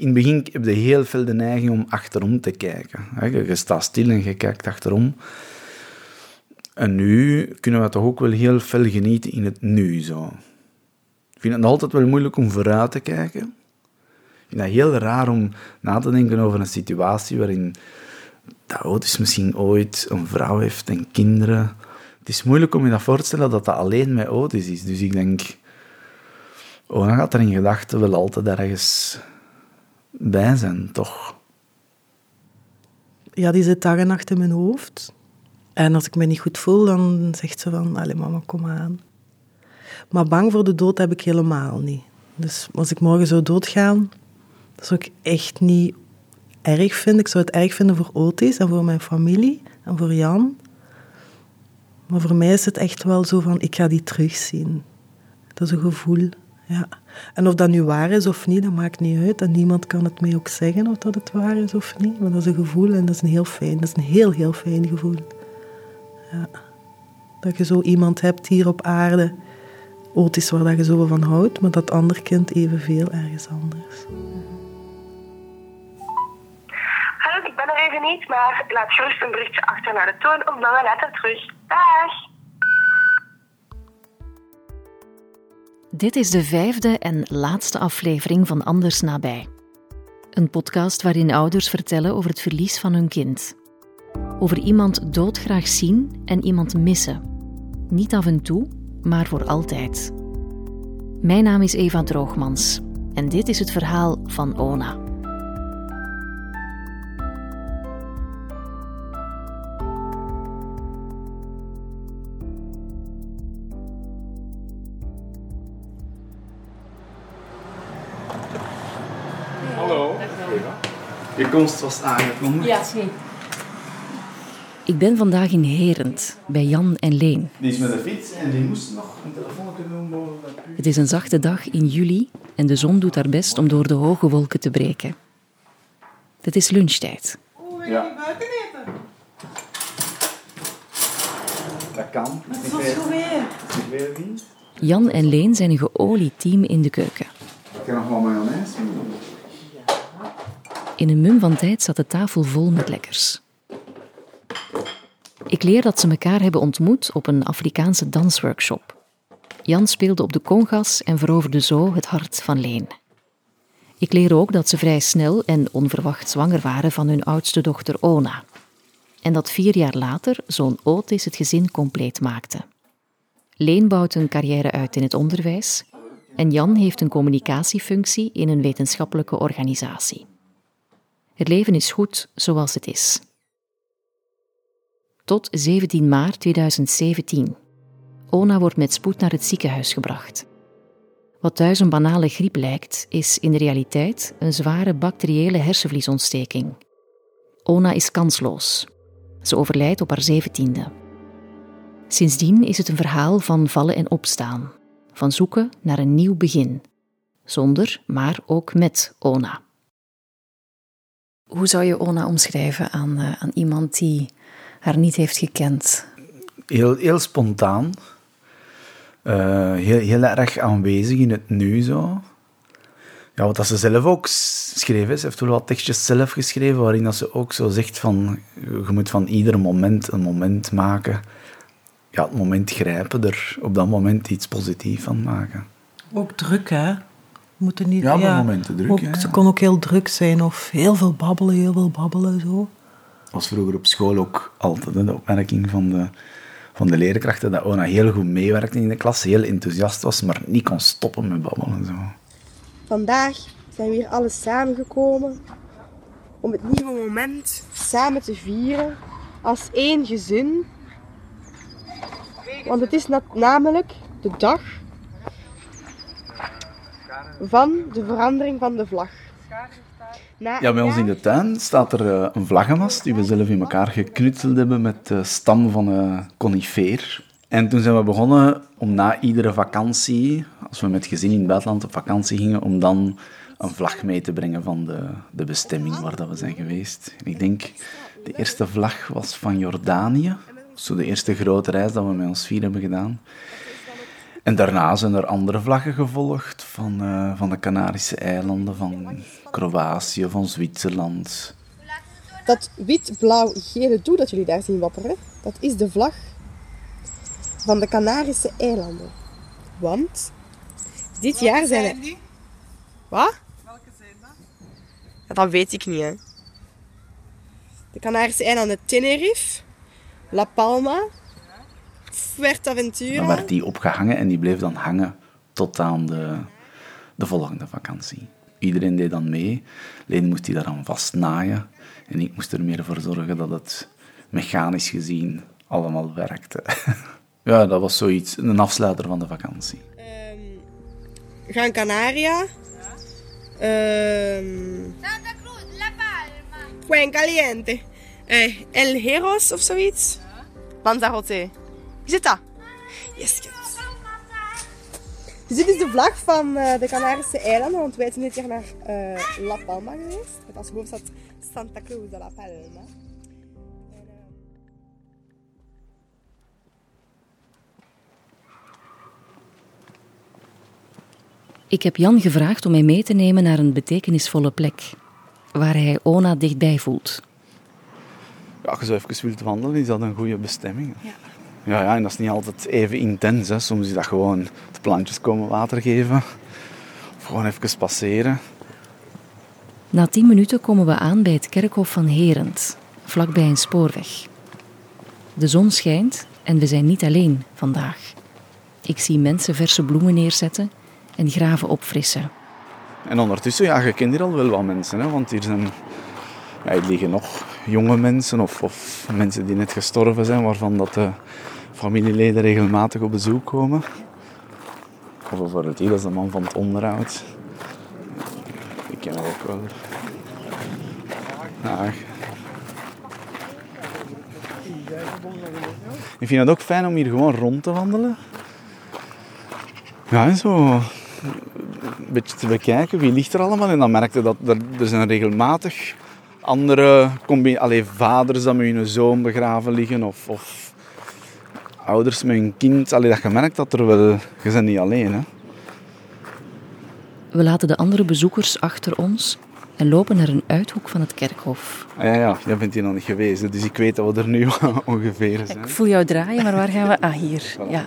in het begin heb je heel veel de neiging om achterom te kijken. Je staat stil en je kijkt achterom. En nu kunnen we toch ook wel heel veel genieten in het nu. Zo. Ik vind het altijd wel moeilijk om vooruit te kijken. Ik vind het heel raar om na te denken over een situatie waarin dat Otis misschien ooit een vrouw heeft en kinderen. Het is moeilijk om je dat voor te stellen dat dat alleen met Otis is. Dus ik denk, oh, dan gaat er in gedachten wel altijd ergens bij zijn, toch? Ja, die zit dag en nacht in mijn hoofd. En als ik me niet goed voel, dan zegt ze van, allee mama, kom aan. Maar bang voor de dood heb ik helemaal niet. Dus als ik morgen zou doodgaan, dat zou ik echt niet erg vinden. Ik zou het erg vinden voor Otis en voor mijn familie en voor Jan. Maar voor mij is het echt wel zo van, ik ga die terugzien. Dat is een gevoel, ja. En of dat nu waar is of niet, dat maakt niet uit. En niemand kan het mij ook zeggen of dat het waar is of niet. Maar dat is een gevoel en dat is een heel fijn, dat is een heel, heel fijn gevoel. Ja. Dat je zo iemand hebt hier op aarde, Otis waar dat je zo van houdt, maar dat ander kind evenveel ergens anders. Hallo, ik ben er even niet, maar laat gerust een berichtje achter naar de toon of dan later terug. Dag! Dit is de vijfde en laatste aflevering van Anders Nabij. Een podcast waarin ouders vertellen over het verlies van hun kind. Over iemand doodgraag zien en iemand missen. Niet af en toe, maar voor altijd. Mijn naam is Eva Droogmans en dit is het verhaal van Ona. Was aangekondigd. Ja, zie. Ik ben vandaag in Herent bij Jan en Leen. Die is met de fiets en die moest nog een telefoon kunnen doen. Het is een zachte dag in juli en de zon doet haar best om door de hoge wolken te breken. Het is lunchtijd. Ja. Dat kan. Dat is Zo weer. Jan en Leen zijn een geolied team in de keuken. Ik kan nog wel mayonaise. In een mum van tijd zat de tafel vol met lekkers. Ik leer dat ze elkaar hebben ontmoet op een Afrikaanse dansworkshop. Jan speelde op de congas en veroverde zo het hart van Leen. Ik leer ook dat ze vrij snel en onverwacht zwanger waren van hun oudste dochter Ona. En dat vier jaar later zoon Otis het gezin compleet maakte. Leen bouwt een carrière uit in het onderwijs en Jan heeft een communicatiefunctie in een wetenschappelijke organisatie. Het leven is goed zoals het is. Tot 17 maart 2017. Ona wordt met spoed naar het ziekenhuis gebracht. Wat thuis een banale griep lijkt, is in de realiteit een zware bacteriële hersenvliesontsteking. Ona is kansloos. Ze overlijdt op haar zeventiende. Sindsdien is het een verhaal van vallen en opstaan, van zoeken naar een nieuw begin, zonder, maar ook met Ona. Hoe zou je Ona omschrijven aan, eh, aan iemand die haar niet heeft gekend? Heel, heel spontaan. Eh, heel, heel erg aanwezig in het nu zo. Ja, wat dat ze zelf ook schreef, ze heeft wel wat tekstjes zelf geschreven, waarin dat ze ook zo zegt van, je moet van ieder moment een moment maken. Ja, het moment grijpen, er op dat moment iets positiefs van maken. Ook druk, hè? Moeten niet, Ja, maar momenten druk, ook, Ze ja. kon ook heel druk zijn of heel veel babbelen, heel veel babbelen, zo. was vroeger op school ook altijd hè, de opmerking van de, van de leerkrachten dat Ona heel goed meewerkte in de klas, heel enthousiast was, maar niet kon stoppen met babbelen. Zo. Vandaag zijn we hier alle samengekomen om het nieuwe moment samen te vieren als één gezin. Want het is na- namelijk de dag van de verandering van de vlag. Na Ja, bij ons in de tuin staat er eh, een vlaggenmast die we zelf in elkaar geknutseld hebben met de stam van een conifeer. En toen zijn we begonnen om na iedere vakantie, als we met gezin in het buitenland op vakantie gingen, om dan een vlag mee te brengen van de, de bestemming waar dat we zijn geweest. En ik denk, de eerste vlag was van Jordanië. Zo de eerste grote reis dat we met ons vier hebben gedaan. En daarna zijn er andere vlaggen gevolgd van, uh, van de Canarische eilanden, van Kroatië, van Zwitserland. Dat wit-blauw-gele doel dat jullie daar zien wapperen, dat is de vlag van de Canarische eilanden. Want dit Welke jaar zijn zijn er... die? Wat? Welke zijn dat? Ja, dat weet ik niet, hè. De Canarische eilanden Tenerife, La Palma, Fuerteventura. Dan werd die opgehangen en die bleef dan hangen tot aan de, de volgende vakantie. Iedereen deed dan mee. Alleen moest hij daaraan vastnaaien. En ik moest er meer voor zorgen dat het mechanisch gezien allemaal werkte. ja, dat was zoiets, een afsluiter van de vakantie. Ehm, Gran Canaria. Ehm Santa Cruz, La Palma. Fuencaliente. Eh, El Heros of zoiets. Lanzarote. Is het dat? Yes, kids. Dus dit is de vlag van eh, de Canarische eilanden, want wij zijn dit jaar naar eh, La Palma geweest. Met als hoofdstad Santa Cruz de La Palma. Ik heb Jan gevraagd om mij mee te nemen naar een betekenisvolle plek, waar hij Ona dichtbij voelt. Ja, als je zo even wilt wandelen, is dat een goede bestemming. Ja. Ja, ja, en dat is niet altijd even intens. Hè. Soms is dat gewoon de plantjes komen water geven. Of gewoon even passeren. Na tien minuten komen we aan bij het kerkhof van Herend, vlakbij een spoorweg. De zon schijnt en we zijn niet alleen vandaag. Ik zie mensen verse bloemen neerzetten en graven opfrissen. En ondertussen, ja, je kent hier al wel wat mensen. Hè, want hier, zijn, ja, liggen nog jonge mensen of, of mensen die net gestorven zijn, waarvan dat de familieleden regelmatig op bezoek komen. Of bijvoorbeeld hier, dat is de man van het onderhoud. Ik ken hem ook wel. Ja. Ik vind het ook fijn om hier gewoon rond te wandelen. Ja, en zo een beetje te bekijken wie ligt er allemaal. En dan merkte dat er, er zijn regelmatig andere combi- allee, vaders dat met hun zoon begraven liggen. Of, of ouders met hun kind. Allee, dat je merkt dat er wel... Je bent niet alleen, hè. We laten de andere bezoekers achter ons en lopen naar een uithoek van het kerkhof. Ah, ja, ja, jij bent hier nog niet geweest, dus ik weet dat we er nu ongeveer zijn. Ik voel jou draaien, maar waar gaan we? Ah, hier. Ja.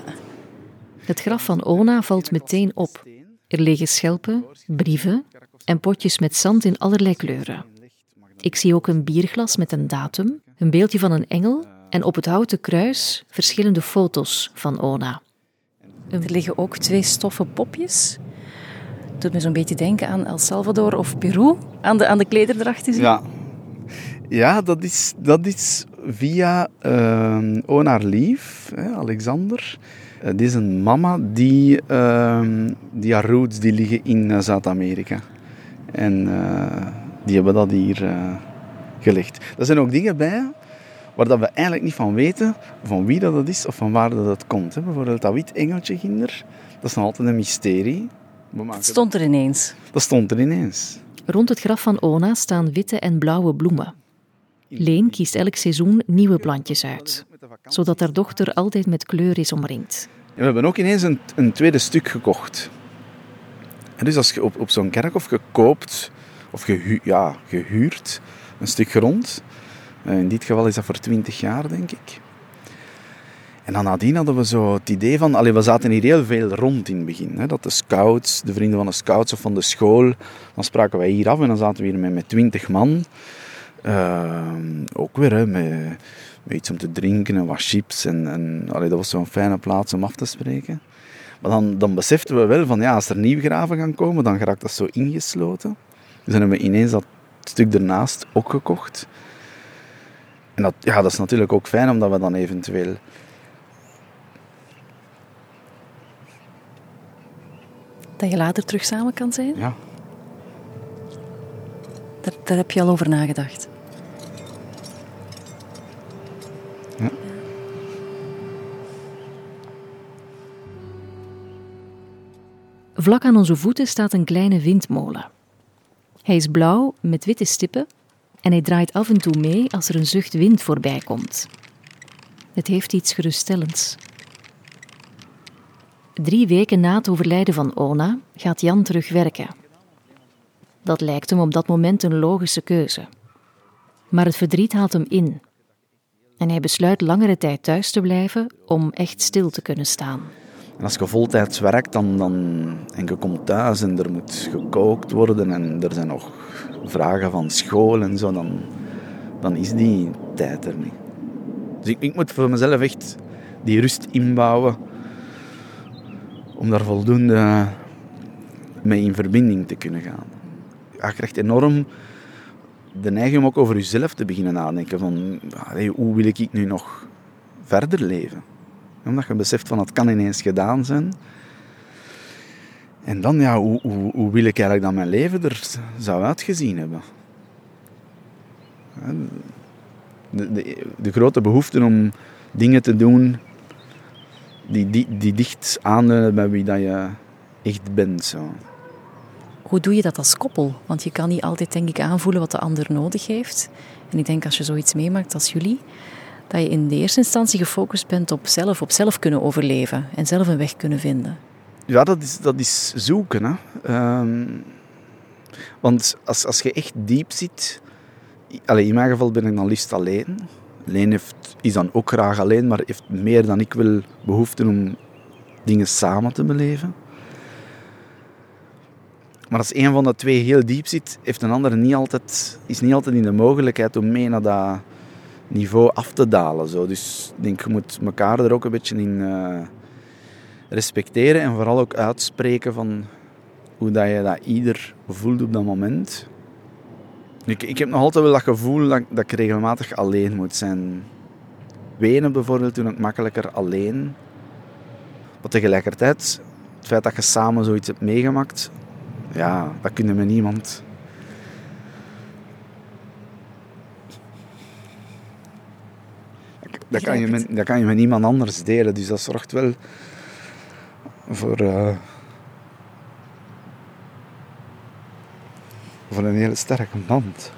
Het graf van Ona valt meteen op. Er liggen schelpen, brieven en potjes met zand in allerlei kleuren. Ik zie ook een bierglas met een datum, een beeldje van een engel en op het houten kruis verschillende foto's van Ona. Er liggen ook twee stoffen popjes. Doet me zo'n beetje denken aan El Salvador of Peru, aan de, aan de klederdracht te zien. Ja, ja dat, is, dat is via uh, Onar Lief, hè, Alexander. Uh, dit is een mama die, uh, die haar roots die liggen in uh, Zuid-Amerika. En uh, die hebben dat hier uh, gelegd. Er zijn ook dingen bij waar dat we eigenlijk niet van weten van wie dat is of van waar dat het komt. Hè. Bijvoorbeeld dat wit engeltje ginder, dat is nog altijd een mysterie. Het stond er ineens. Dat stond er ineens. Rond het graf van Ona staan witte en blauwe bloemen. Leen kiest elk seizoen nieuwe plantjes uit, zodat haar dochter altijd met kleur is omringd. En we hebben ook ineens een, een tweede stuk gekocht. En dus als je op, op zo'n kerkhof gekoopt, of gehu ja, gehuurd, een stuk grond, in dit geval is dat voor 20 jaar, denk ik. En dan nadien hadden we zo het idee van... Allee, we zaten hier heel veel rond in het begin. Hè, dat de scouts, de vrienden van de scouts of van de school... Dan spraken wij hier af en dan zaten we hier met, 20 man. Uh, ook weer hè, met, met iets om te drinken en wat chips. En, en dat was zo'n fijne plaats om af te spreken. Maar dan, dan beseften we wel van... Ja, als er nieuwgraven gaan komen, dan geraakt dat zo ingesloten. Dus dan hebben we ineens dat stuk ernaast ook gekocht. En dat, ja, dat is natuurlijk ook fijn, omdat we dan eventueel... Dat je later terug samen kan zijn? Ja. Daar, daar heb je al over nagedacht. Ja. Vlak aan onze voeten staat een kleine windmolen. Hij is blauw met witte stippen en hij draait af en toe mee als er een zucht wind voorbij komt. Het heeft iets geruststellends. Drie weken na het overlijden van Ona gaat Jan terug werken. Dat lijkt hem op dat moment een logische keuze. Maar het verdriet haalt hem in. En hij besluit langere tijd thuis te blijven om echt stil te kunnen staan. En als je voltijds werkt dan, dan, en je komt thuis en er moet gekookt worden en er zijn nog vragen van school en zo, dan, dan is die tijd er niet. Dus ik, moet voor mezelf echt die rust inbouwen om daar voldoende mee in verbinding te kunnen gaan. Je krijgt enorm de neiging om ook over jezelf te beginnen nadenken. Van, hoe wil ik nu nog verder leven? Omdat je beseft van het kan ineens gedaan zijn. En dan, ja, hoe, hoe, hoe wil ik eigenlijk dat mijn leven er zou uitgezien hebben? De, de, de grote behoefte om dingen te doen die, die, die dicht aanleunen bij wie dat je echt bent. Zo. Hoe doe je dat als koppel? Want je kan niet altijd, denk ik, aanvoelen wat de ander nodig heeft. En ik denk als je zoiets meemaakt als jullie, dat je in de eerste instantie gefocust bent op zelf, op zelf kunnen overleven en zelf een weg kunnen vinden. Ja, dat is, dat is zoeken. Hè. Ehm, want als, als je echt diep zit... Allez, in mijn geval ben ik dan liefst alleen. Leen heeft, is dan ook graag alleen, maar heeft meer dan ik wil behoefte om dingen samen te beleven. Maar als een van de twee heel diep zit, heeft een andere niet altijd, is niet altijd in de mogelijkheid om mee naar dat niveau af te dalen. Zo. Dus ik denk, je moet elkaar er ook een beetje in uh, respecteren en vooral ook uitspreken van hoe dat je dat ieder voelt op dat moment. Ik, ik heb nog altijd wel dat gevoel dat, dat ik regelmatig alleen moet zijn. Wenen bijvoorbeeld toen ik makkelijker alleen. Maar tegelijkertijd, het feit dat je samen zoiets hebt meegemaakt, ja, dat kun je met niemand. Dat kan, je met, dat kan je met niemand anders delen. Dus dat zorgt wel voor, uh, voor een hele sterke band.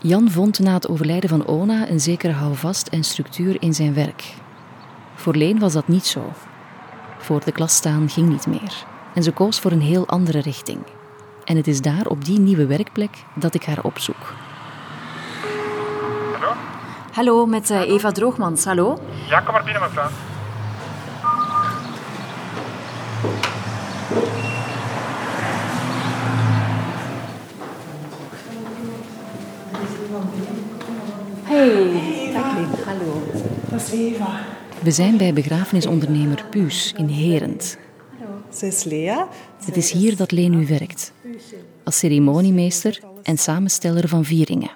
Jan vond na het overlijden van Ona een zekere houvast en structuur in zijn werk. Voor Leen was dat niet zo. Voor de klas staan ging niet meer. En ze koos voor een heel andere richting. En het is daar op die nieuwe werkplek dat ik haar opzoek. Hallo? Met uh, Eva Droogmans. Hallo? Ja, kom maar binnen, mevrouw. Hey, dag Hallo. Dat is Eva. We zijn bij begrafenisondernemer Puus in Herend. Ze is Lea. Het is hier dat Leen nu werkt. Als ceremoniemeester en samensteller van vieringen.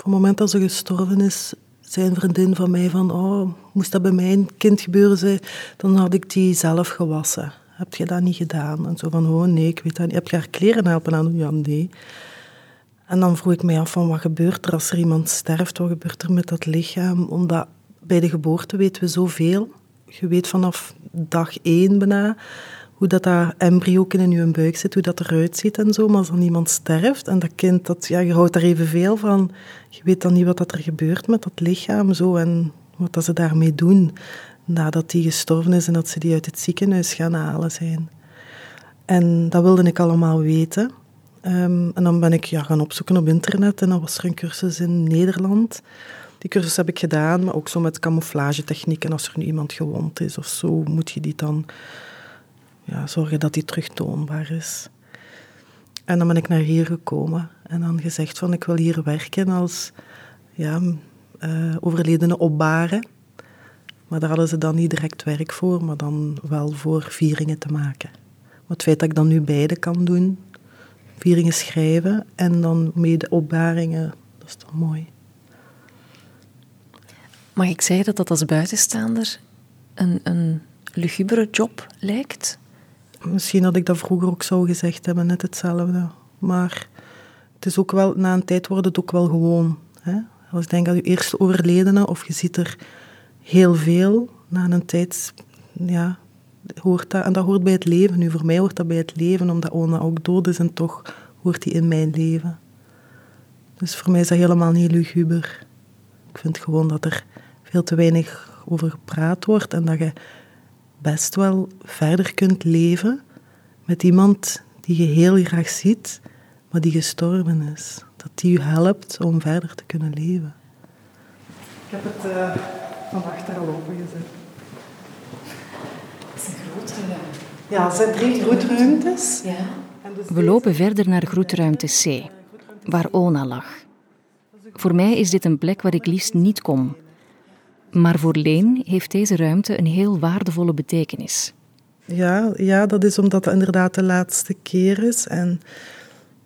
Op het moment dat ze gestorven is, zei een vriendin van mij van... Oh, moest dat bij mijn kind gebeuren, zei, dan had ik die zelf gewassen. Heb je dat niet gedaan? En zo van, oh nee, ik weet dat niet. Heb je haar kleren helpen aan doen? Ja, nee. En dan vroeg ik mij af van, wat gebeurt er als er iemand sterft? Wat gebeurt er met dat lichaam? Omdat bij de geboorte weten we zoveel. Je weet vanaf dag één bijna hoe dat, dat embryo in je buik zit, hoe dat eruit ziet en zo. Maar als dan iemand sterft en dat kind, dat, ja, je houdt daar evenveel van. Je weet dan niet wat dat er gebeurt met dat lichaam zo, en wat dat ze daarmee doen nadat die gestorven is en dat ze die uit het ziekenhuis gaan halen zijn. En dat wilde ik allemaal weten. Um, en dan ben ik ja, gaan opzoeken op internet en dan was er een cursus in Nederland. Die cursus heb ik gedaan, maar ook zo met camouflagetechnieken. Als er nu iemand gewond is of zo, moet je die dan ja, zorgen dat die terugtoonbaar is. En dan ben ik naar hier gekomen en dan gezegd van ik wil hier werken als ja, uh, overledene opbaren. Maar daar hadden ze dan niet direct werk voor, maar dan wel voor vieringen te maken. Maar het feit dat ik dan nu beide kan doen, vieringen schrijven en dan mede opbaringen, dat is toch mooi. Mag ik zeggen dat dat als buitenstaander een, een lugubere job lijkt? Misschien had ik dat vroeger ook zo gezegd hebben, net hetzelfde. Maar het is ook wel, na een tijd wordt het ook wel gewoon. Hè? Als ik denk aan je eerste overledene, of je ziet er heel veel, na een tijd, ja, hoort dat, en dat hoort bij het leven. Nu, voor mij hoort dat bij het leven, omdat Ona ook dood is en toch hoort die in mijn leven. Dus voor mij is dat helemaal niet luguber. Ik vind gewoon dat er veel te weinig over gepraat wordt en dat je best wel verder kunt leven met iemand die je heel graag ziet, maar die gestorven is. Dat die je helpt om verder te kunnen leven. Ik heb het uh, van achter al opengezet. Het is een grote ruimte. Ja, het zijn drie groetruimtes. Ja. We lopen verder naar groetruimte C, waar Ona lag. Voor mij is dit een plek waar ik liefst niet kom. Maar voor Leen heeft deze ruimte een heel waardevolle betekenis. Ja, ja, dat is omdat het inderdaad de laatste keer is. En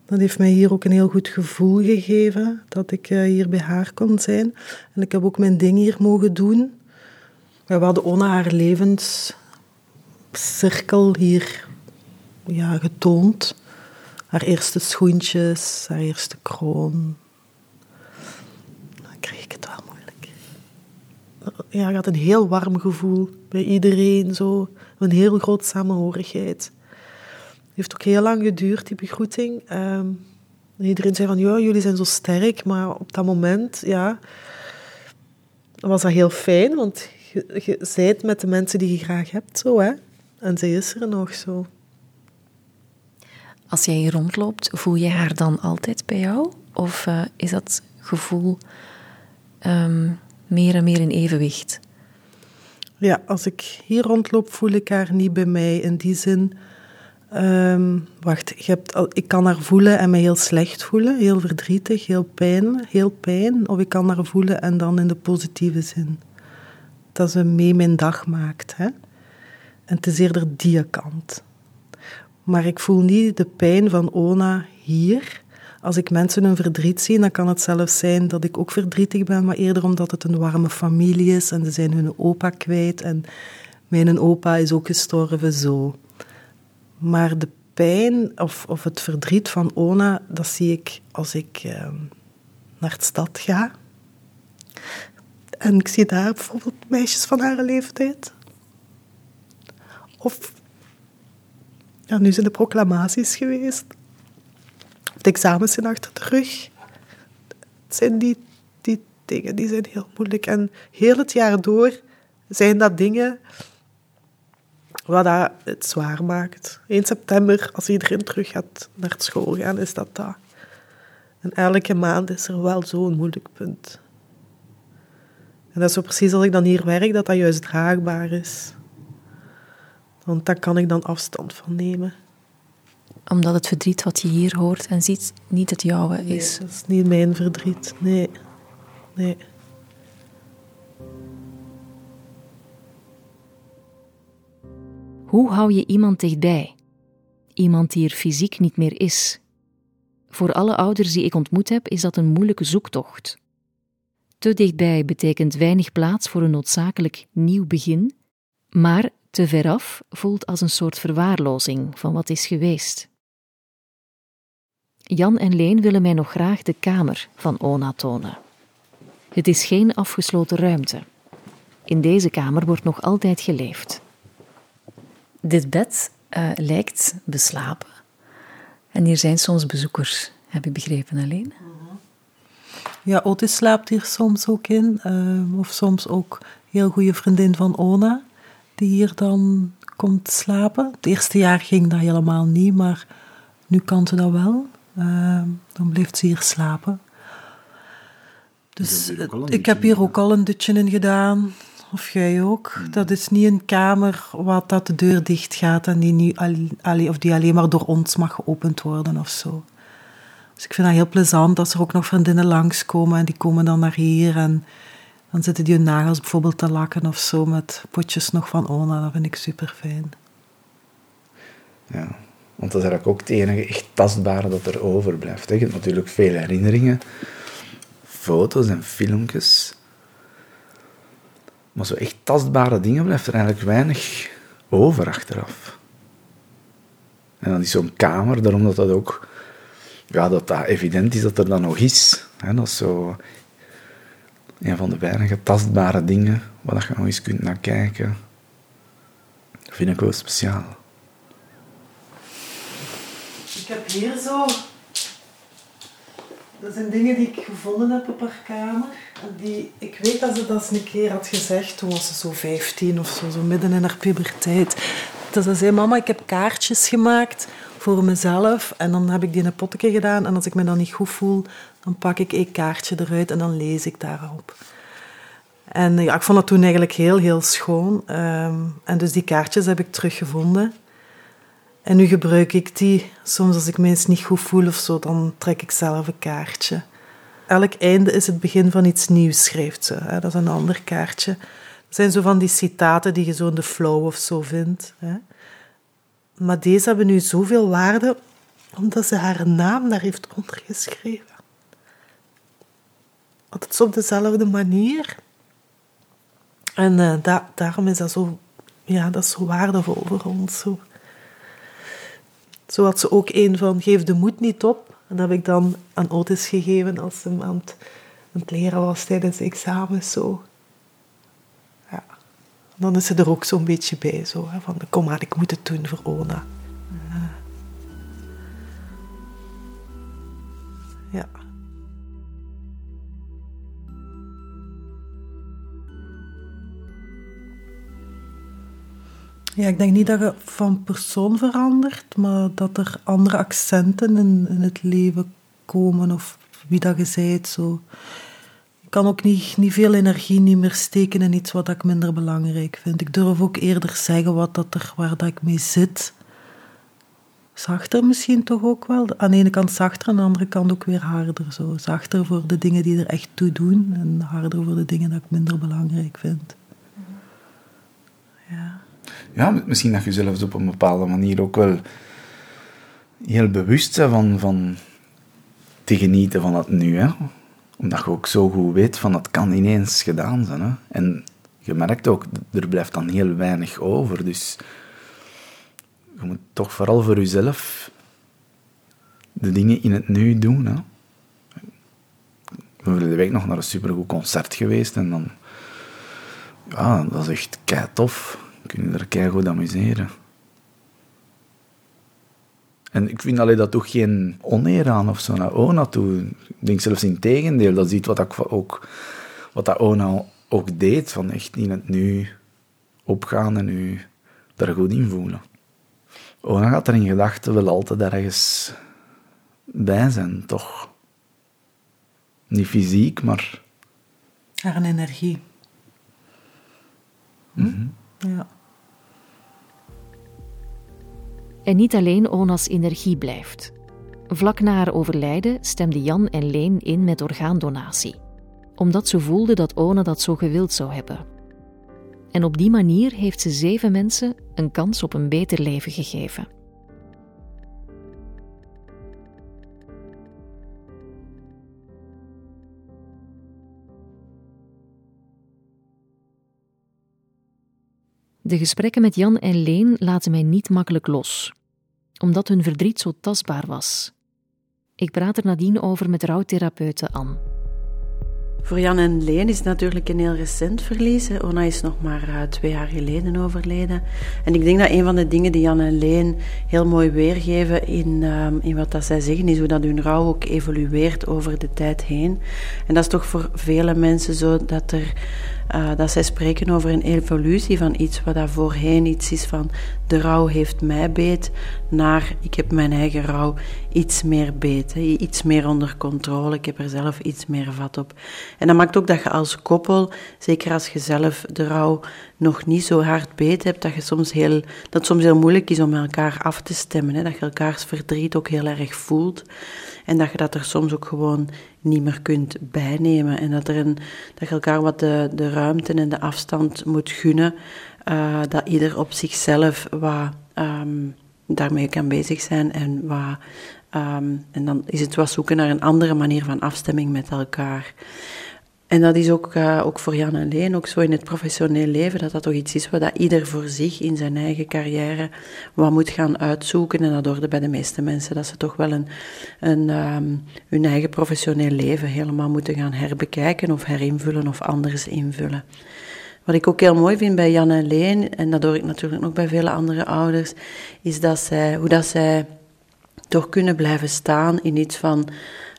dat heeft mij hier ook een heel goed gevoel gegeven dat ik eh, hier bij haar kon zijn. En ik heb ook mijn ding hier mogen doen. We hadden Ona haar levenscirkel hier ja, getoond. Haar eerste schoentjes, haar eerste kroon. Dan kreeg ik het wel moeilijk. Ja, je had een heel warm gevoel bij iedereen. Zo. Een heel groot samenhorigheid. Het heeft ook heel lang geduurd, die begroeting. Ehm, iedereen zei van, ja, jullie zijn zo sterk. Maar op dat moment, ja, was dat heel fijn. Want je, zijt met de mensen die je graag hebt, zo, hè. En zij is er nog zo. Als jij hier rondloopt, voel je haar dan altijd bij jou? Of uh, is dat gevoel um, meer en meer in evenwicht? Ja, als ik hier rondloop, voel ik haar niet bij mij. In die zin, um, wacht, je hebt, ik kan haar voelen en me heel slecht voelen. Heel verdrietig, heel pijn, heel pijn. Of ik kan haar voelen en dan in de positieve zin. Dat ze mee mijn dag maakt. Hè? En het is eerder die kant. Maar ik voel niet de pijn van Ona hier. Als ik mensen hun verdriet zie, dan kan het zelfs zijn dat ik ook verdrietig ben, maar eerder omdat het een warme familie is en ze zijn hun opa kwijt en mijn opa is ook gestorven, zo. Maar de pijn of, of het verdriet van Ona, dat zie ik als ik uh, naar de stad ga. En ik zie daar bijvoorbeeld meisjes van haar leeftijd. Of ja, nu zijn de proclamaties geweest. De examens zijn achter de rug. Het zijn die, die dingen die zijn heel moeilijk. En heel het jaar door zijn dat dingen wat dat het zwaar maakt. 1 september, als iedereen terug gaat naar school gaan, is dat dat. En elke maand is er wel zo'n moeilijk punt. En dat is zo precies als ik dan hier werk, dat dat juist draagbaar is. Want daar kan ik dan afstand van nemen. Omdat het verdriet wat je hier hoort en ziet niet het jouwe is. Nee, dat is niet mijn verdriet. Nee. Nee. Hoe hou je iemand dichtbij? Iemand die er fysiek niet meer is. Voor alle ouders die ik ontmoet heb, is dat een moeilijke zoektocht. Te dichtbij betekent weinig plaats voor een noodzakelijk nieuw begin, maar te veraf voelt als een soort verwaarlozing van wat is geweest. Jan en Leen willen mij nog graag de kamer van Ona tonen. Het is geen afgesloten ruimte. In deze kamer wordt nog altijd geleefd. Dit bed uh, lijkt beslapen. En hier zijn soms bezoekers, heb ik begrepen alleen. Ja, Otis slaapt hier soms ook in. Uh, of soms ook heel goede vriendin van Ona die hier dan komt slapen. Het eerste jaar ging dat helemaal niet, maar nu kan ze dat wel. Uh, dan blijft ze hier slapen. Dus ik heb hier ook al een dutje in gedaan. Of jij ook. Hmm. Dat is niet een kamer waar dat de deur dicht gaat en die, nu al, of die alleen maar door ons mag geopend worden of zo. Dus ik vind dat heel plezant als er ook nog vriendinnen langskomen en die komen dan naar hier en dan zitten die hun nagels bijvoorbeeld te lakken of zo met potjes nog van Ona. Dat vind ik super fijn. Ja, want dat is eigenlijk ook het enige echt tastbare dat er overblijft. Je hebt natuurlijk veel herinneringen, foto's en filmpjes. Maar zo echt tastbare dingen blijft er eigenlijk weinig over achteraf. En dan is zo'n kamer, daarom dat dat ook ja, dat dat evident is dat er dan nog is. dat is zo een van de weinige tastbare dingen waar je nog eens kunt naar kijken. Dat vind ik wel speciaal. Ik heb hier zo Dat zijn dingen die ik gevonden heb op haar kamer. Die, ik weet dat ze dat eens een keer had gezegd. Toen was ze zo 15 of zo, zo midden in haar puberteit. Dat ze zei, mama, ik heb kaartjes gemaakt voor mezelf. En dan heb ik die in een potje gedaan. En als ik me dan niet goed voel, dan pak ik een kaartje eruit en dan lees ik daarop. En ja, ik vond dat toen eigenlijk heel, heel schoon. Ehm, en dus die kaartjes heb ik teruggevonden. En nu gebruik ik die. Soms als ik me eens niet goed voel of zo, dan trek ik zelf een kaartje. Elk einde is het begin van iets nieuws, schrijft ze. Dat is een ander kaartje. Dat zijn zo van die citaten die je zo in de flow of zo vindt. Maar deze hebben nu zoveel waarde, omdat ze haar naam daar heeft ondergeschreven. Altijd op dezelfde manier. En da daarom is dat zo, ja, dat is zo waardevol voor ons. Zo. Zo had ze ook een van, geef de moed niet op. En dat heb ik dan aan Otis gegeven als ze aan het, aan het leren was tijdens de examens. Zo. Ja. dan is ze er ook zo'n beetje bij. Zo, hè, van, kom maar, ik moet het doen voor Ona. Ja, ik denk niet dat je van persoon verandert, maar dat er andere accenten in, in het leven komen of wie dat je zijt. Zo. Ik kan ook niet, niet veel energie niet meer steken in iets wat ik minder belangrijk vind. Ik durf ook eerder zeggen wat dat er, waar dat ik mee zit. Zachter misschien toch ook wel. Aan de ene kant zachter, aan de andere kant ook weer harder. Zo. Zachter voor de dingen die er echt toe doen en harder voor de dingen dat ik minder belangrijk vind. Ja ja, misschien dat je zelfs op een bepaalde manier ook wel heel bewust bent van, van te genieten van het nu. Hè? Omdat je ook zo goed weet van het kan ineens gedaan zijn. Hè? En je merkt ook, er blijft dan heel weinig over. Dus je moet toch vooral voor jezelf de dingen in het nu doen. Hè? Zijn de week nog naar een supergoed concert geweest en dan... Ja, dat is echt kei tof kun je er keihard amuseren. En ik vind alleen dat toch geen oneer aan of zo naar Ona toe. Ik denk zelfs in tegendeel. Dat is iets wat, ik ook, wat dat Ona ook deed. Van echt in het nu opgaan en nu er goed in voelen. Ona gaat er in gedachten wel altijd ergens bij zijn, toch? Niet fysiek, maar... Haar een energie. Hm? Ja. En niet alleen Ona's energie blijft. Vlak na haar overlijden stemden Jan en Leen in met orgaandonatie, omdat ze voelden dat Ona dat zo gewild zou hebben. En op die manier heeft ze zeven mensen een kans op een beter leven gegeven. De gesprekken met Jan en Leen laten mij niet makkelijk los, omdat hun verdriet zo tastbaar was. Ik praat er nadien over met rouwtherapeute Anne. Voor Jan en Leen is het natuurlijk een heel recent verlies. Ona is nog maar uh, twee jaar geleden overleden. En ik denk dat een van de dingen die Jan en Leen heel mooi weergeven in, uh, in wat dat zij zeggen, is hoe dat hun rouw ook evolueert over de tijd heen. En dat is toch voor vele mensen zo dat er uh, dat zij spreken over een evolutie van iets wat daar voorheen iets is van de rouw heeft mij beet, naar ik heb mijn eigen rouw iets meer beet, iets meer onder controle, ik heb er zelf iets meer vat op. En dat maakt ook dat je als koppel, zeker als je zelf de rouw nog niet zo hard beet hebt, dat, je soms heel, dat het soms heel moeilijk is om elkaar af te stemmen, hè? dat je elkaars verdriet ook heel erg voelt. En dat je dat er soms ook gewoon niet meer kunt bijnemen. En dat, er een, dat je elkaar wat de, de ruimte en de afstand moet gunnen. Uh, dat ieder op zichzelf wat um, daarmee kan bezig zijn. En, wat, um, en dan is het wat zoeken naar een andere manier van afstemming met elkaar. En dat is ook, uh, ook voor Jan en Leen, ook zo in het professioneel leven, dat dat toch iets is wat dat ieder voor zich in zijn eigen carrière wat moet gaan uitzoeken. En dat hoorde bij de meeste mensen, dat ze toch wel een, een, um, hun eigen professioneel leven helemaal moeten gaan herbekijken of herinvullen of anders invullen. Wat ik ook heel mooi vind bij Jan en Leen, en dat hoor ik natuurlijk nog bij vele andere ouders, is dat zij, hoe dat zij toch kunnen blijven staan in iets van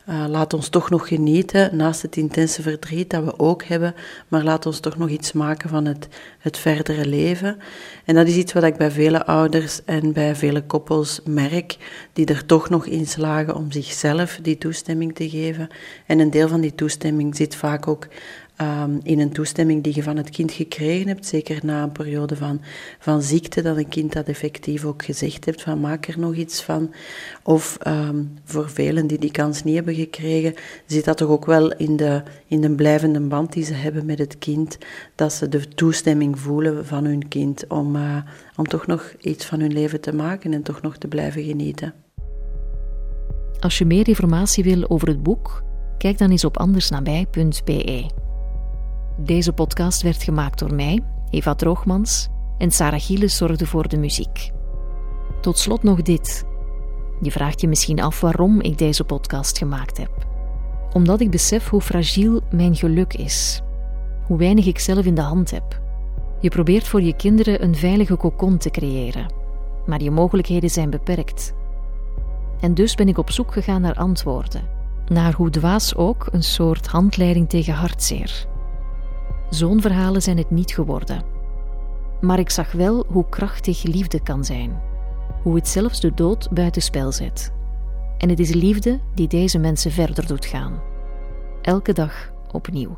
uh, laat ons toch nog genieten, naast het intense verdriet dat we ook hebben, maar laat ons toch nog iets maken van het, het verdere leven. En dat is iets wat ik bij vele ouders en bij vele koppels merk, die er toch nog in slagen om zichzelf die toestemming te geven. En een deel van die toestemming zit vaak ook um, in een toestemming die je van het kind gekregen hebt, zeker na een periode van, van ziekte, dat een kind dat effectief ook gezegd hebt van maak er nog iets van. Of um, voor velen die die kans niet hebben gekregen, zit dat toch ook wel in de, in de blijvende band die ze hebben met het kind, dat ze de toestemming voelen van hun kind om, uh, om toch nog iets van hun leven te maken en toch nog te blijven genieten. Als je meer informatie wil over het boek, kijk dan eens op andersnabij.be. Deze podcast werd gemaakt door mij, Eva Droogmans, en Sarah Gieles zorgde voor de muziek. Tot slot nog dit. Je vraagt je misschien af waarom ik deze podcast gemaakt heb. Omdat ik besef hoe fragiel mijn geluk is. Hoe weinig ik zelf in de hand heb. Je probeert voor je kinderen een veilige kokon te creëren, maar je mogelijkheden zijn beperkt. En dus ben ik op zoek gegaan naar antwoorden, naar hoe dwaas ook een soort handleiding tegen hartzeer. Zo'n verhalen zijn het niet geworden. Maar ik zag wel hoe krachtig liefde kan zijn. Hoe het zelfs de dood buitenspel zet. En het is liefde die deze mensen verder doet gaan. Elke dag opnieuw.